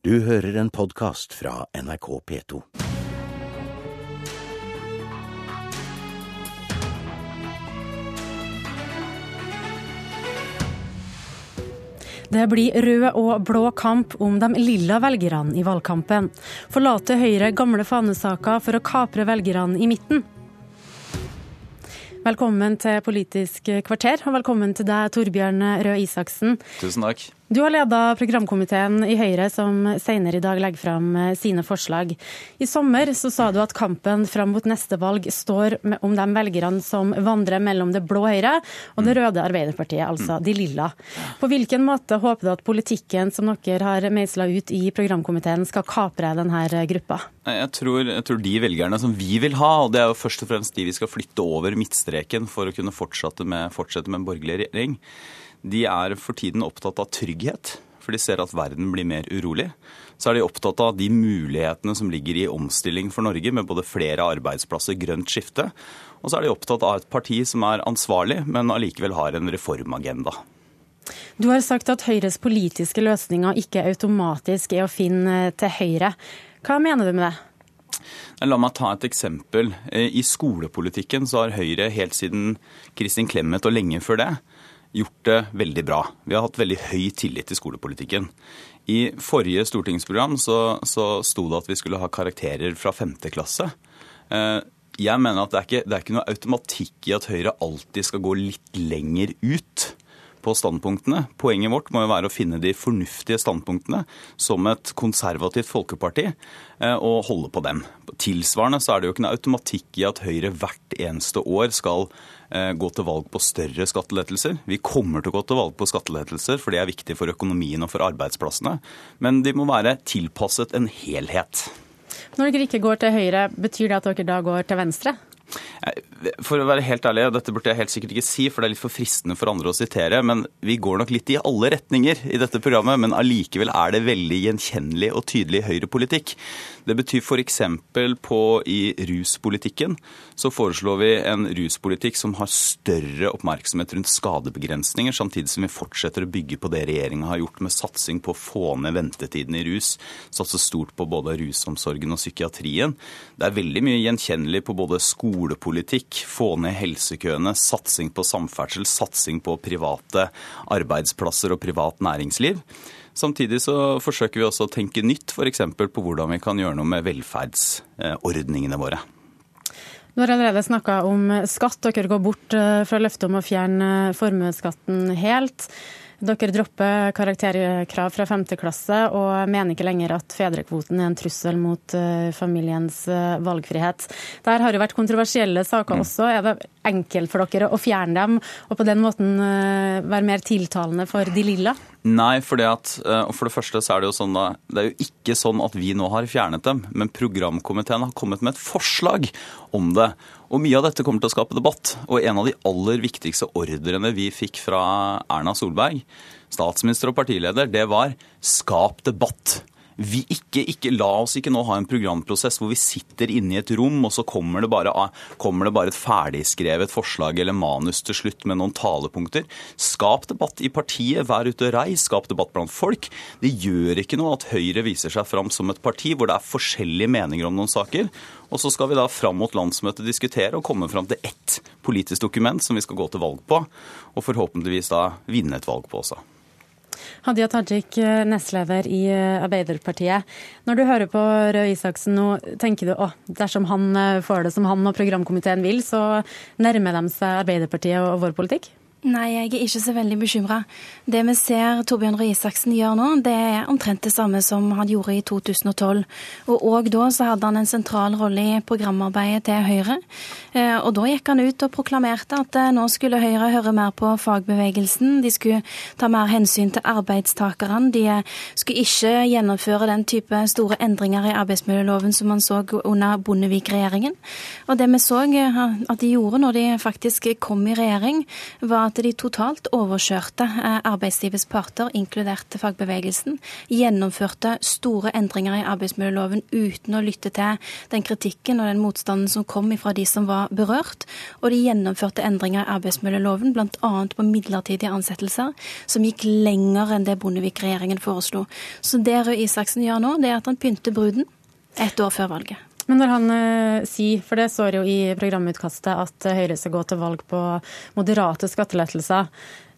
Du hører en podkast fra NRK P2. Det blir rød og blå kamp om de lilla velgerne i valgkampen. Forlater Høyre gamle fanesaker for å kapre velgerne i midten? Velkommen til Politisk kvarter, og velkommen til deg, Torbjørn Røe Isaksen. Tusen takk. Du har leda programkomiteen i Høyre, som senere i dag legger fram eh, sine forslag. I sommer så sa du at kampen fram mot neste valg står om de velgerne som vandrer mellom det blå Høyre og det røde Arbeiderpartiet, altså de lilla. På hvilken måte håper du at politikken som dere har meisla ut i programkomiteen, skal kapre denne gruppa? Jeg tror, jeg tror, de velgerne som vi vil ha, og det er jo først og fremst de vi skal flytte over midtstreken for å kunne fortsette med, fortsette med en borgerlig regjering, de er for tiden opptatt av trygghet, for de ser at verden blir mer urolig. Så er de opptatt av de mulighetene som ligger i omstilling for Norge, med både flere arbeidsplasser, grønt skifte. Og så er de opptatt av et parti som er ansvarlig, men allikevel har en reformagenda. Du har sagt at Høyres politiske løsninger ikke automatisk er å finne til høyre. Hva mener du med det? La meg ta et eksempel. I skolepolitikken så har Høyre helt siden Kristin Clemet og lenge før det gjort det veldig bra. Vi har hatt veldig høy tillit til skolepolitikken. I forrige stortingsprogram så, så sto det at vi skulle ha karakterer fra femte klasse. Jeg mener at det er, ikke, det er ikke noe automatikk i at Høyre alltid skal gå litt lenger ut på standpunktene. Poenget vårt må jo være å finne de fornuftige standpunktene som et konservativt folkeparti og holde på dem. Tilsvarende så er det jo ikke noe automatikk i at Høyre hvert eneste år skal gå til valg på større skattelettelser. Vi kommer til å gå til valg på skattelettelser, for det er viktig for økonomien og for arbeidsplassene. Men de må være tilpasset en helhet. Når dere ikke går til høyre, betyr det at dere da går til venstre? For å være helt ærlig, og dette burde jeg helt sikkert ikke si, for det er litt for fristende for andre å sitere, men vi går nok litt i alle retninger i dette programmet, men allikevel er det veldig gjenkjennelig og tydelig høyrepolitikk. Det betyr f.eks. på i ruspolitikken så foreslår vi en ruspolitikk som har større oppmerksomhet rundt skadebegrensninger, samtidig som vi fortsetter å bygge på det regjeringa har gjort med satsing på å få ned ventetiden i rus, satse stort på både rusomsorgen og psykiatrien. Det er veldig mye gjenkjennelig på både skolepolitikk, få ned helsekøene, satsing på samferdsel, satsing på private arbeidsplasser og privat næringsliv. Samtidig så forsøker vi også å tenke nytt, f.eks. på hvordan vi kan gjøre noe med velferdsordningene våre. Du har allerede snakka om skatt. Dere går bort fra løftet om å fjerne formuesskatten helt. Dere dropper karakterkrav fra femte klasse og mener ikke lenger at fedrekvoten er en trussel mot familiens valgfrihet. Dette har jo vært kontroversielle saker også. Er det enkelt for dere å fjerne dem, og på den måten være mer tiltalende for de lilla? Nei, for det, at, for det første så er det jo sånn da, det er jo ikke sånn at vi nå har fjernet dem, men programkomiteen har kommet med et forslag om det. Og Mye av dette kommer til å skape debatt. Og en av de aller viktigste ordrene vi fikk fra Erna Solberg, statsminister og partileder, det var 'skap debatt'. Vi ikke, ikke, La oss ikke nå ha en programprosess hvor vi sitter inne i et rom, og så kommer det, bare, kommer det bare et ferdigskrevet forslag eller manus til slutt med noen talepunkter. Skap debatt i partiet, vær ute og reis, skap debatt blant folk. Det gjør ikke noe at Høyre viser seg fram som et parti hvor det er forskjellige meninger om noen saker. Og så skal vi da fram mot landsmøtet diskutere og komme fram til ett politisk dokument som vi skal gå til valg på, og forhåpentligvis da vinne et valg på også. Hadia Tajik, nestleder i Arbeiderpartiet. Når du hører på Røe Isaksen nå, tenker du at dersom han får det som han og programkomiteen vil, så nærmer de seg Arbeiderpartiet og vår politikk? Nei, jeg er ikke så veldig bekymra. Det vi ser Torbjørn Røe Isaksen gjør nå, det er omtrent det samme som han gjorde i 2012. Og òg da så hadde han en sentral rolle i programarbeidet til Høyre. Og da gikk han ut og proklamerte at nå skulle Høyre høre mer på fagbevegelsen. De skulle ta mer hensyn til arbeidstakerne. De skulle ikke gjennomføre den type store endringer i arbeidsmiljøloven som man så under Bondevik-regjeringen. Og det vi så at de gjorde når de faktisk kom i regjering, var at de totalt overkjørte eh, arbeidslivets parter, inkludert fagbevegelsen. Gjennomførte store endringer i arbeidsmiljøloven uten å lytte til den kritikken og den motstanden som kom fra de som var berørt. Og de gjennomførte endringer i arbeidsmiljøloven, bl.a. på midlertidige ansettelser, som gikk lenger enn det Bondevik-regjeringen foreslo. Så det Røe Isaksen gjør nå, det er at han pynter bruden ett år før valget. Men når han eh, sier, for det står jo i programutkastet, at Høyre skal gå til valg på moderate skattelettelser,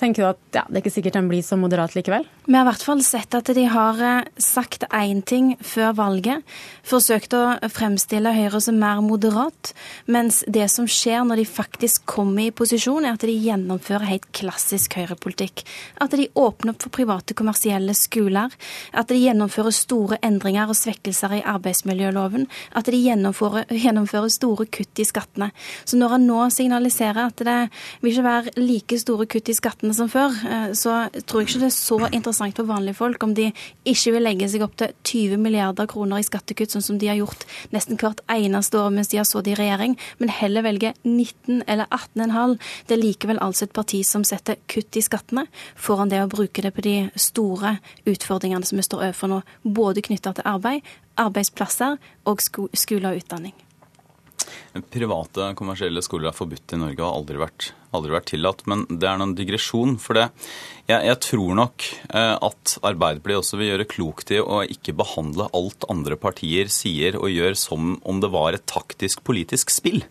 tenker du at ja, det er ikke sikkert den blir så moderat likevel? Vi har i hvert fall sett at de har eh, sagt én ting før valget, forsøkt å fremstille Høyre som mer moderat, mens det som skjer når de faktisk kommer i posisjon, er at de gjennomfører helt klassisk høyrepolitikk. At de åpner opp for private kommersielle skoler, at de gjennomfører store endringer og svekkelser i arbeidsmiljøloven, at de gjennomfører, gjennomfører store kutt i skattene. Så når han nå signaliserer at det vil ikke være like store kutt i skattene som før, eh, så tror jeg ikke det er så interessant for vanlige folk om de ikke vil legge seg opp til 20 milliarder kroner i skattekutt, sånn som de har gjort nesten hvert eneste år mens de har sittet i regjering, men heller velge 19 eller 18,5. Det er likevel altså et parti som setter kutt i skattene foran det å bruke det på de store utfordringene som vi står overfor nå, både knytta til arbeid, arbeidsplasser og skole og utdanning. Private kommersielle skoler er forbudt i Norge og har aldri vært, aldri vært tillatt. Men det er noen digresjon for det. Jeg, jeg tror nok eh, at Arbeiderpartiet også vil gjøre klokt i å ikke behandle alt andre partier sier og gjør som om det var et taktisk politisk spill.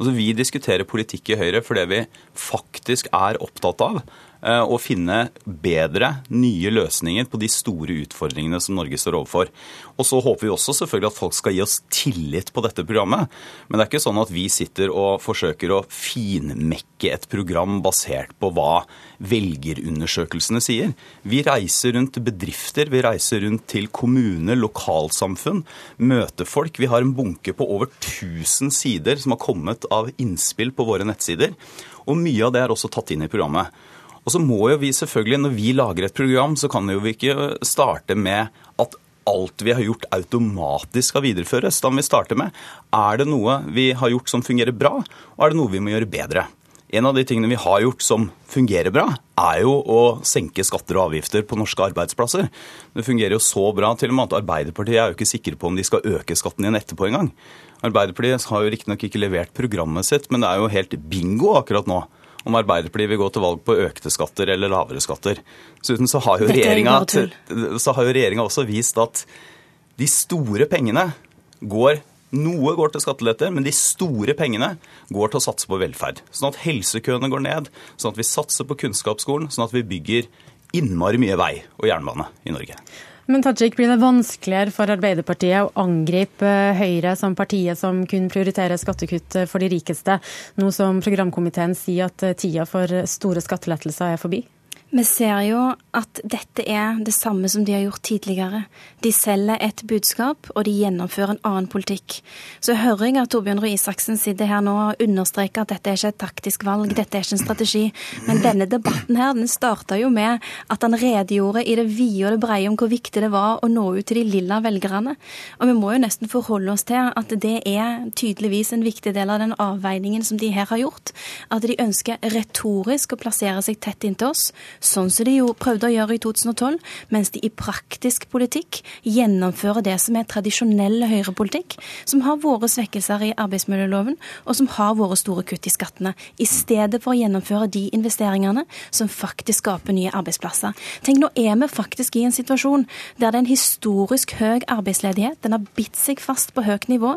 Altså, vi diskuterer politikk i Høyre for det vi faktisk er opptatt av og finne bedre, nye løsninger på de store utfordringene som Norge står overfor. Og så håper vi også selvfølgelig at folk skal gi oss tillit på dette programmet. Men det er ikke sånn at vi sitter og forsøker å finmekke et program basert på hva velgerundersøkelsene sier. Vi reiser rundt bedrifter, vi reiser rundt til kommuner, lokalsamfunn, møter folk. Vi har en bunke på over 1000 sider som har kommet av innspill på våre nettsider. Og mye av det er også tatt inn i programmet. Og så må jo vi selvfølgelig, når vi lager et program, så kan jo vi ikke starte med at alt vi har gjort automatisk skal videreføres. Da må vi starte med er det noe vi har gjort som fungerer bra, og er det noe vi må gjøre bedre. En av de tingene vi har gjort som fungerer bra, er jo å senke skatter og avgifter på norske arbeidsplasser. Det fungerer jo så bra til og med at Arbeiderpartiet er jo ikke sikre på om de skal øke skatten igjen etterpå engang. Arbeiderpartiet har jo riktignok ikke levert programmet sitt, men det er jo helt bingo akkurat nå om Arbeiderpartiet vil gå til valg på økte skatter eller lavere skatter. Dessuten så har jo regjeringa også vist at de store pengene går noe går til skatteletter, men de store pengene går til å satse på velferd. Sånn at helsekøene går ned, sånn at vi satser på kunnskapsskolen, sånn at vi bygger innmari mye vei og jernbane i Norge. Men Tajik, blir det vanskeligere for Arbeiderpartiet å angripe Høyre som partiet som kun prioriterer skattekutt for de rikeste, nå som programkomiteen sier at tida for store skattelettelser er forbi? Vi ser jo at dette er det samme som de har gjort tidligere. De selger et budskap, og de gjennomfører en annen politikk. Så hører jeg at Torbjørn Røe Isaksen sitter her nå og understreker at dette er ikke et taktisk valg, dette er ikke en strategi. Men denne debatten her, den starta jo med at han redegjorde i det vide og det breie om hvor viktig det var å nå ut til de lilla velgerne. Og vi må jo nesten forholde oss til at det er tydeligvis en viktig del av den avveiningen som de her har gjort. At de ønsker retorisk å plassere seg tett inntil oss sånn som de jo prøvde å gjøre i 2012, mens de i praktisk politikk gjennomfører det som er tradisjonell høyrepolitikk, som har vært svekkelser i arbeidsmiljøloven, og som har vært store kutt i skattene, i stedet for å gjennomføre de investeringene som faktisk skaper nye arbeidsplasser. Tenk, nå er vi faktisk i en situasjon der det er en historisk høy arbeidsledighet, den har bitt seg fast på høyt nivå,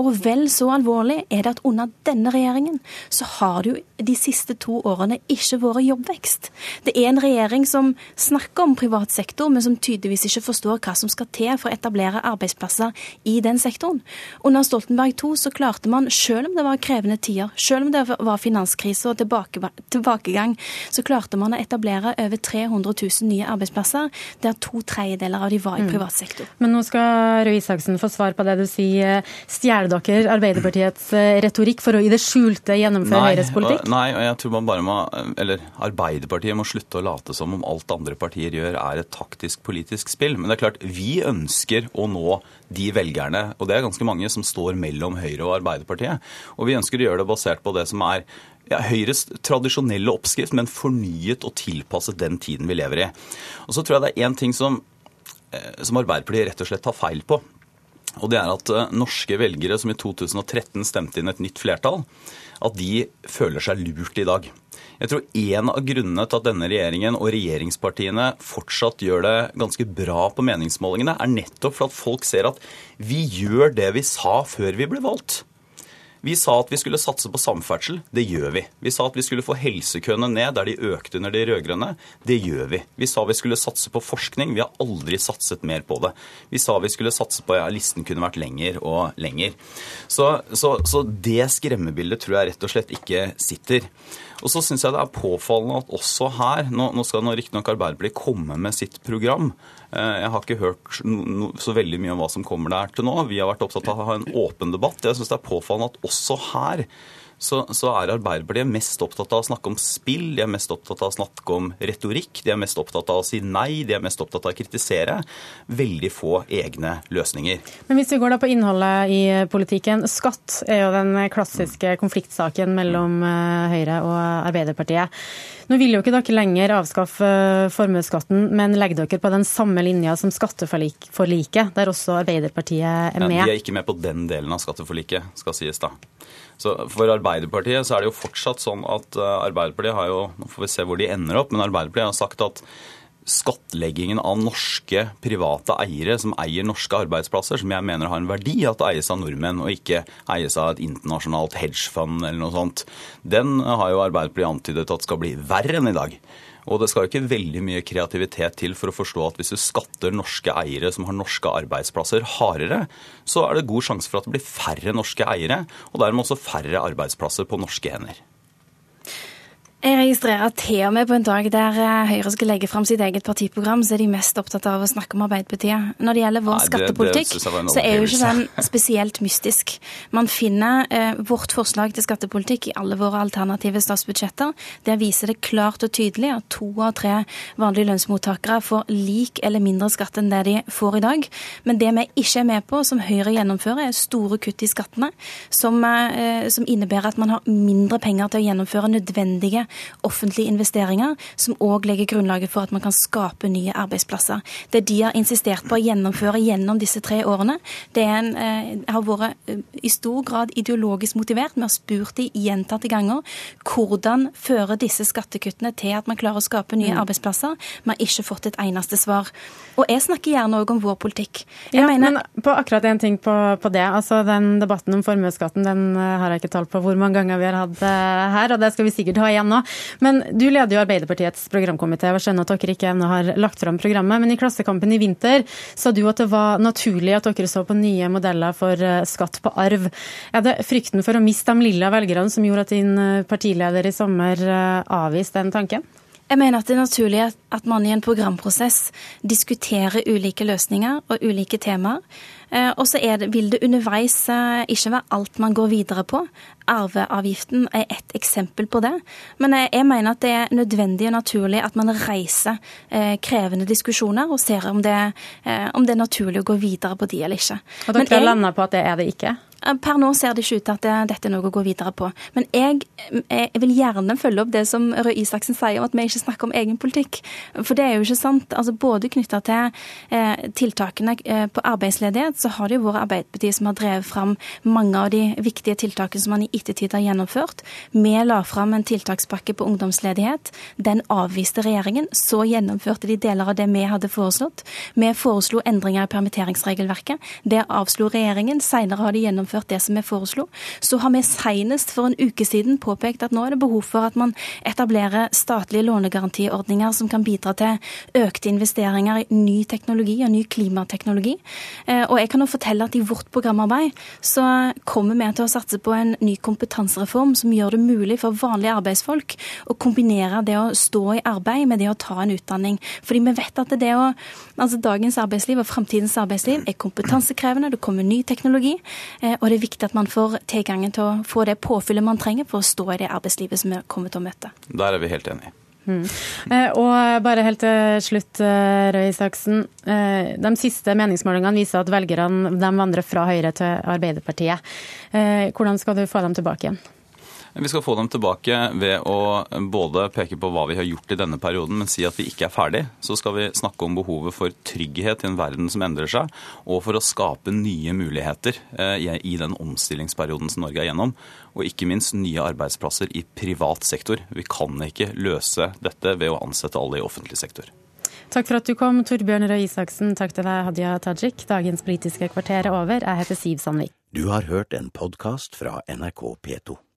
og vel så alvorlig er det at under denne regjeringen så har det jo de siste to årene ikke vært jobbvekst. Det er en regjering som snakker om privat sektor, men som tydeligvis ikke forstår hva som skal til for å etablere arbeidsplasser i den sektoren. Under Stoltenberg II så klarte man, selv om det var krevende tider, selv om det var finanskrise og tilbake, tilbakegang, så klarte man å etablere over 300 000 nye arbeidsplasser, der to tredjedeler av de var i mm. privat sektor. Men nå skal Røe Isaksen få svar på det du sier. Stjeler dere Arbeiderpartiets eh, retorikk for å i det skjulte gjennomføre Høyres politikk? Nei, og jeg tror man bare må, eller Arbeiderpartiet må slutte å late som om alt andre partier gjør er et taktisk politisk spill. Men det er klart, vi ønsker å nå de velgerne, og det er ganske mange som står mellom Høyre og Arbeiderpartiet. Og vi ønsker å gjøre det basert på det som er ja, Høyres tradisjonelle oppskrift, men fornyet og tilpasset den tiden vi lever i. Og så tror jeg det er én ting som, eh, som Arbeiderpartiet rett og slett tar feil på. Og det er at uh, norske velgere som i 2013 stemte inn et nytt flertall, at de føler seg lurt i dag. Jeg tror En av grunnene til at denne regjeringen og regjeringspartiene fortsatt gjør det ganske bra på meningsmålingene, er nettopp for at folk ser at vi gjør det vi sa før vi ble valgt. Vi sa at vi skulle satse på samferdsel. Det gjør vi. Vi sa at vi skulle få helsekøene ned der de økte under de rød-grønne. Det gjør vi. Vi sa vi skulle satse på forskning. Vi har aldri satset mer på det. Vi sa vi skulle satse på ja, Listen kunne vært lenger og lenger. Så, så, så det skremmebildet tror jeg rett og slett ikke sitter. Og så syns jeg det er påfallende at også her Nå, nå skal riktignok Arbeiderpartiet komme med sitt program. Eh, jeg har ikke hørt no, så veldig mye om hva som kommer der til nå. Vi har vært opptatt av å ha en åpen debatt. Jeg syns det er påfallende at også her så, så, er Arbeiderpartiet mest opptatt av å snakke om spill, de er mest opptatt av å snakke om retorikk, de er mest opptatt av å si nei, de er mest opptatt av å kritisere. Veldig få egne løsninger. Men hvis vi går da på innholdet i politikken. Skatt er jo den klassiske konfliktsaken mellom eh, Høyre og Arbeiderpartiet. Nå vil jo ikke dere lenger avskaffe formuesskatten, men legger dere på den samme linja som skatteforliket, der også Arbeiderpartiet er med. Ja, de er ikke med på den delen av skatteforliket, skal sies da. Så For Arbeiderpartiet så er det jo fortsatt sånn at eh, Arbeiderpartiet har jo Nå får vi se hvor de ender opp, men Arbeiderpartiet har sagt at skattleggingen av norske private eiere som eier norske arbeidsplasser, som jeg mener har en verdi at det eies av nordmenn og ikke eies av et internasjonalt hedgefond eller noe sånt, den har jo Arbeiderpartiet antydet at skal bli verre enn i dag. Og det skal jo ikke veldig mye kreativitet til for å forstå at hvis du skatter norske eiere som har norske arbeidsplasser hardere, så er det god sjanse for at det blir færre norske eiere, og dermed også færre arbeidsplasser på norske hender. Jeg registrerer at til og med på en dag der eh, Høyre skal legge fram sitt eget partiprogram, så er de mest opptatt av å snakke om Arbeiderpartiet. Når det gjelder vår Nei, skattepolitikk, det, det så er jo ikke den spesielt mystisk. Man finner eh, vårt forslag til skattepolitikk i alle våre alternative statsbudsjetter. Der viser det klart og tydelig at to av tre vanlige lønnsmottakere får lik eller mindre skatt enn det de får i dag. Men det vi ikke er med på, som Høyre gjennomfører, er store kutt i skattene, som, eh, som innebærer at man har mindre penger til å gjennomføre nødvendige offentlige investeringer, som òg legger grunnlaget for at man kan skape nye arbeidsplasser. Det de har insistert på å gjennomføre gjennom disse tre årene, det en, eh, har vært eh, i stor grad ideologisk motivert. Vi har spurt de gjentatte ganger hvordan fører disse skattekuttene til at man klarer å skape nye mm. arbeidsplasser. Vi har ikke fått et eneste svar. Og jeg snakker gjerne òg om vår politikk. Jeg ja, mener... men på akkurat en ting på, på, det. altså Den debatten om formuesskatten den eh, har jeg ikke tall på hvor mange ganger vi har hatt her, og det skal vi sikkert ha igjen nå. Men du leder jo Arbeiderpartiets programkomité. Jeg skjønner at dere ikke ennå har lagt fram programmet. Men i Klassekampen i vinter sa du at det var naturlig at dere så på nye modeller for eh, skatt på arv. Er det frykten for å miste de lilla velgerne som gjorde at din eh, partileder i sommer eh, avviste den tanken? Jeg mener at det er naturlig at man i en programprosess diskuterer ulike løsninger og ulike temaer. Eh, og så vil det underveis eh, ikke være alt man går videre på. Arveavgiften er ett eksempel på det. Men jeg mener at det er nødvendig og naturlig at man reiser eh, krevende diskusjoner og ser om det, om det er naturlig å gå videre på de eller ikke. Og dere lander på at det er det ikke? Eh, per nå ser det ikke ut til at dette er noe å gå videre på. Men jeg, eh, jeg, vil gjerne følge opp det som Røe Isaksen sier om at vi ikke snakker om egen politikk. For det er jo ikke sant. Altså Både knytta til eh, tiltakene eh, på arbeidsledighet, så har det jo vært Arbeiderpartiet som har drevet fram mange av de viktige tiltakene som man i ettertid har gjennomført. Vi la fram en tiltakspakke på ungdomsledighet. Den avviste regjeringen. Så gjennomførte de deler av det vi hadde foreslått. Vi foreslo endringer i permitteringsregelverket. Det avslo regjeringen. Senere har de gjennomført gjennomført det som vi foreslo. Så har vi senest for en uke siden påpekt at nå er det behov for at man etablerer statlige lånegarantiordninger som kan bidra til økte investeringer i ny teknologi og ny klimateknologi. Eh, og jeg kan jo fortelle at i vårt programarbeid så kommer vi til å satse på en ny kompetansereform som gjør det mulig for vanlige arbeidsfolk å kombinere det å stå i arbeid med det å ta en utdanning. Fordi vi vet at det å, altså dagens arbeidsliv og framtidens arbeidsliv er kompetansekrevende, det kommer ny teknologi. Og det er viktig at man får tilgangen til å få det påfyllet man trenger for å stå i det arbeidslivet som vi kommer til å møte. Der er vi helt enige. Mm. Eh, og bare helt til slutt, eh, Røe Isaksen. Eh, de siste meningsmålingene viser at velgerne vandrer fra Høyre til Arbeiderpartiet. Hvordan skal du få dem tilbake igjen? Vi skal få dem tilbake ved å både peke på hva vi har gjort i denne perioden, men si at vi ikke er ferdig. Så skal vi snakke om behovet for trygghet i en verden som endrer seg, og for å skape nye muligheter eh, i den omstillingsperioden som Norge er gjennom. Og ikke minst nye arbeidsplasser i privat sektor. Vi kan ikke løse dette ved å ansette alle i offentlig sektor. Takk for at du kom, Torbjørn Røe Isaksen. Takk til deg, Hadia Tajik. Dagens Politiske kvarter er over. Jeg heter Siv Sandvik. Du har hørt en podkast fra NRK P2.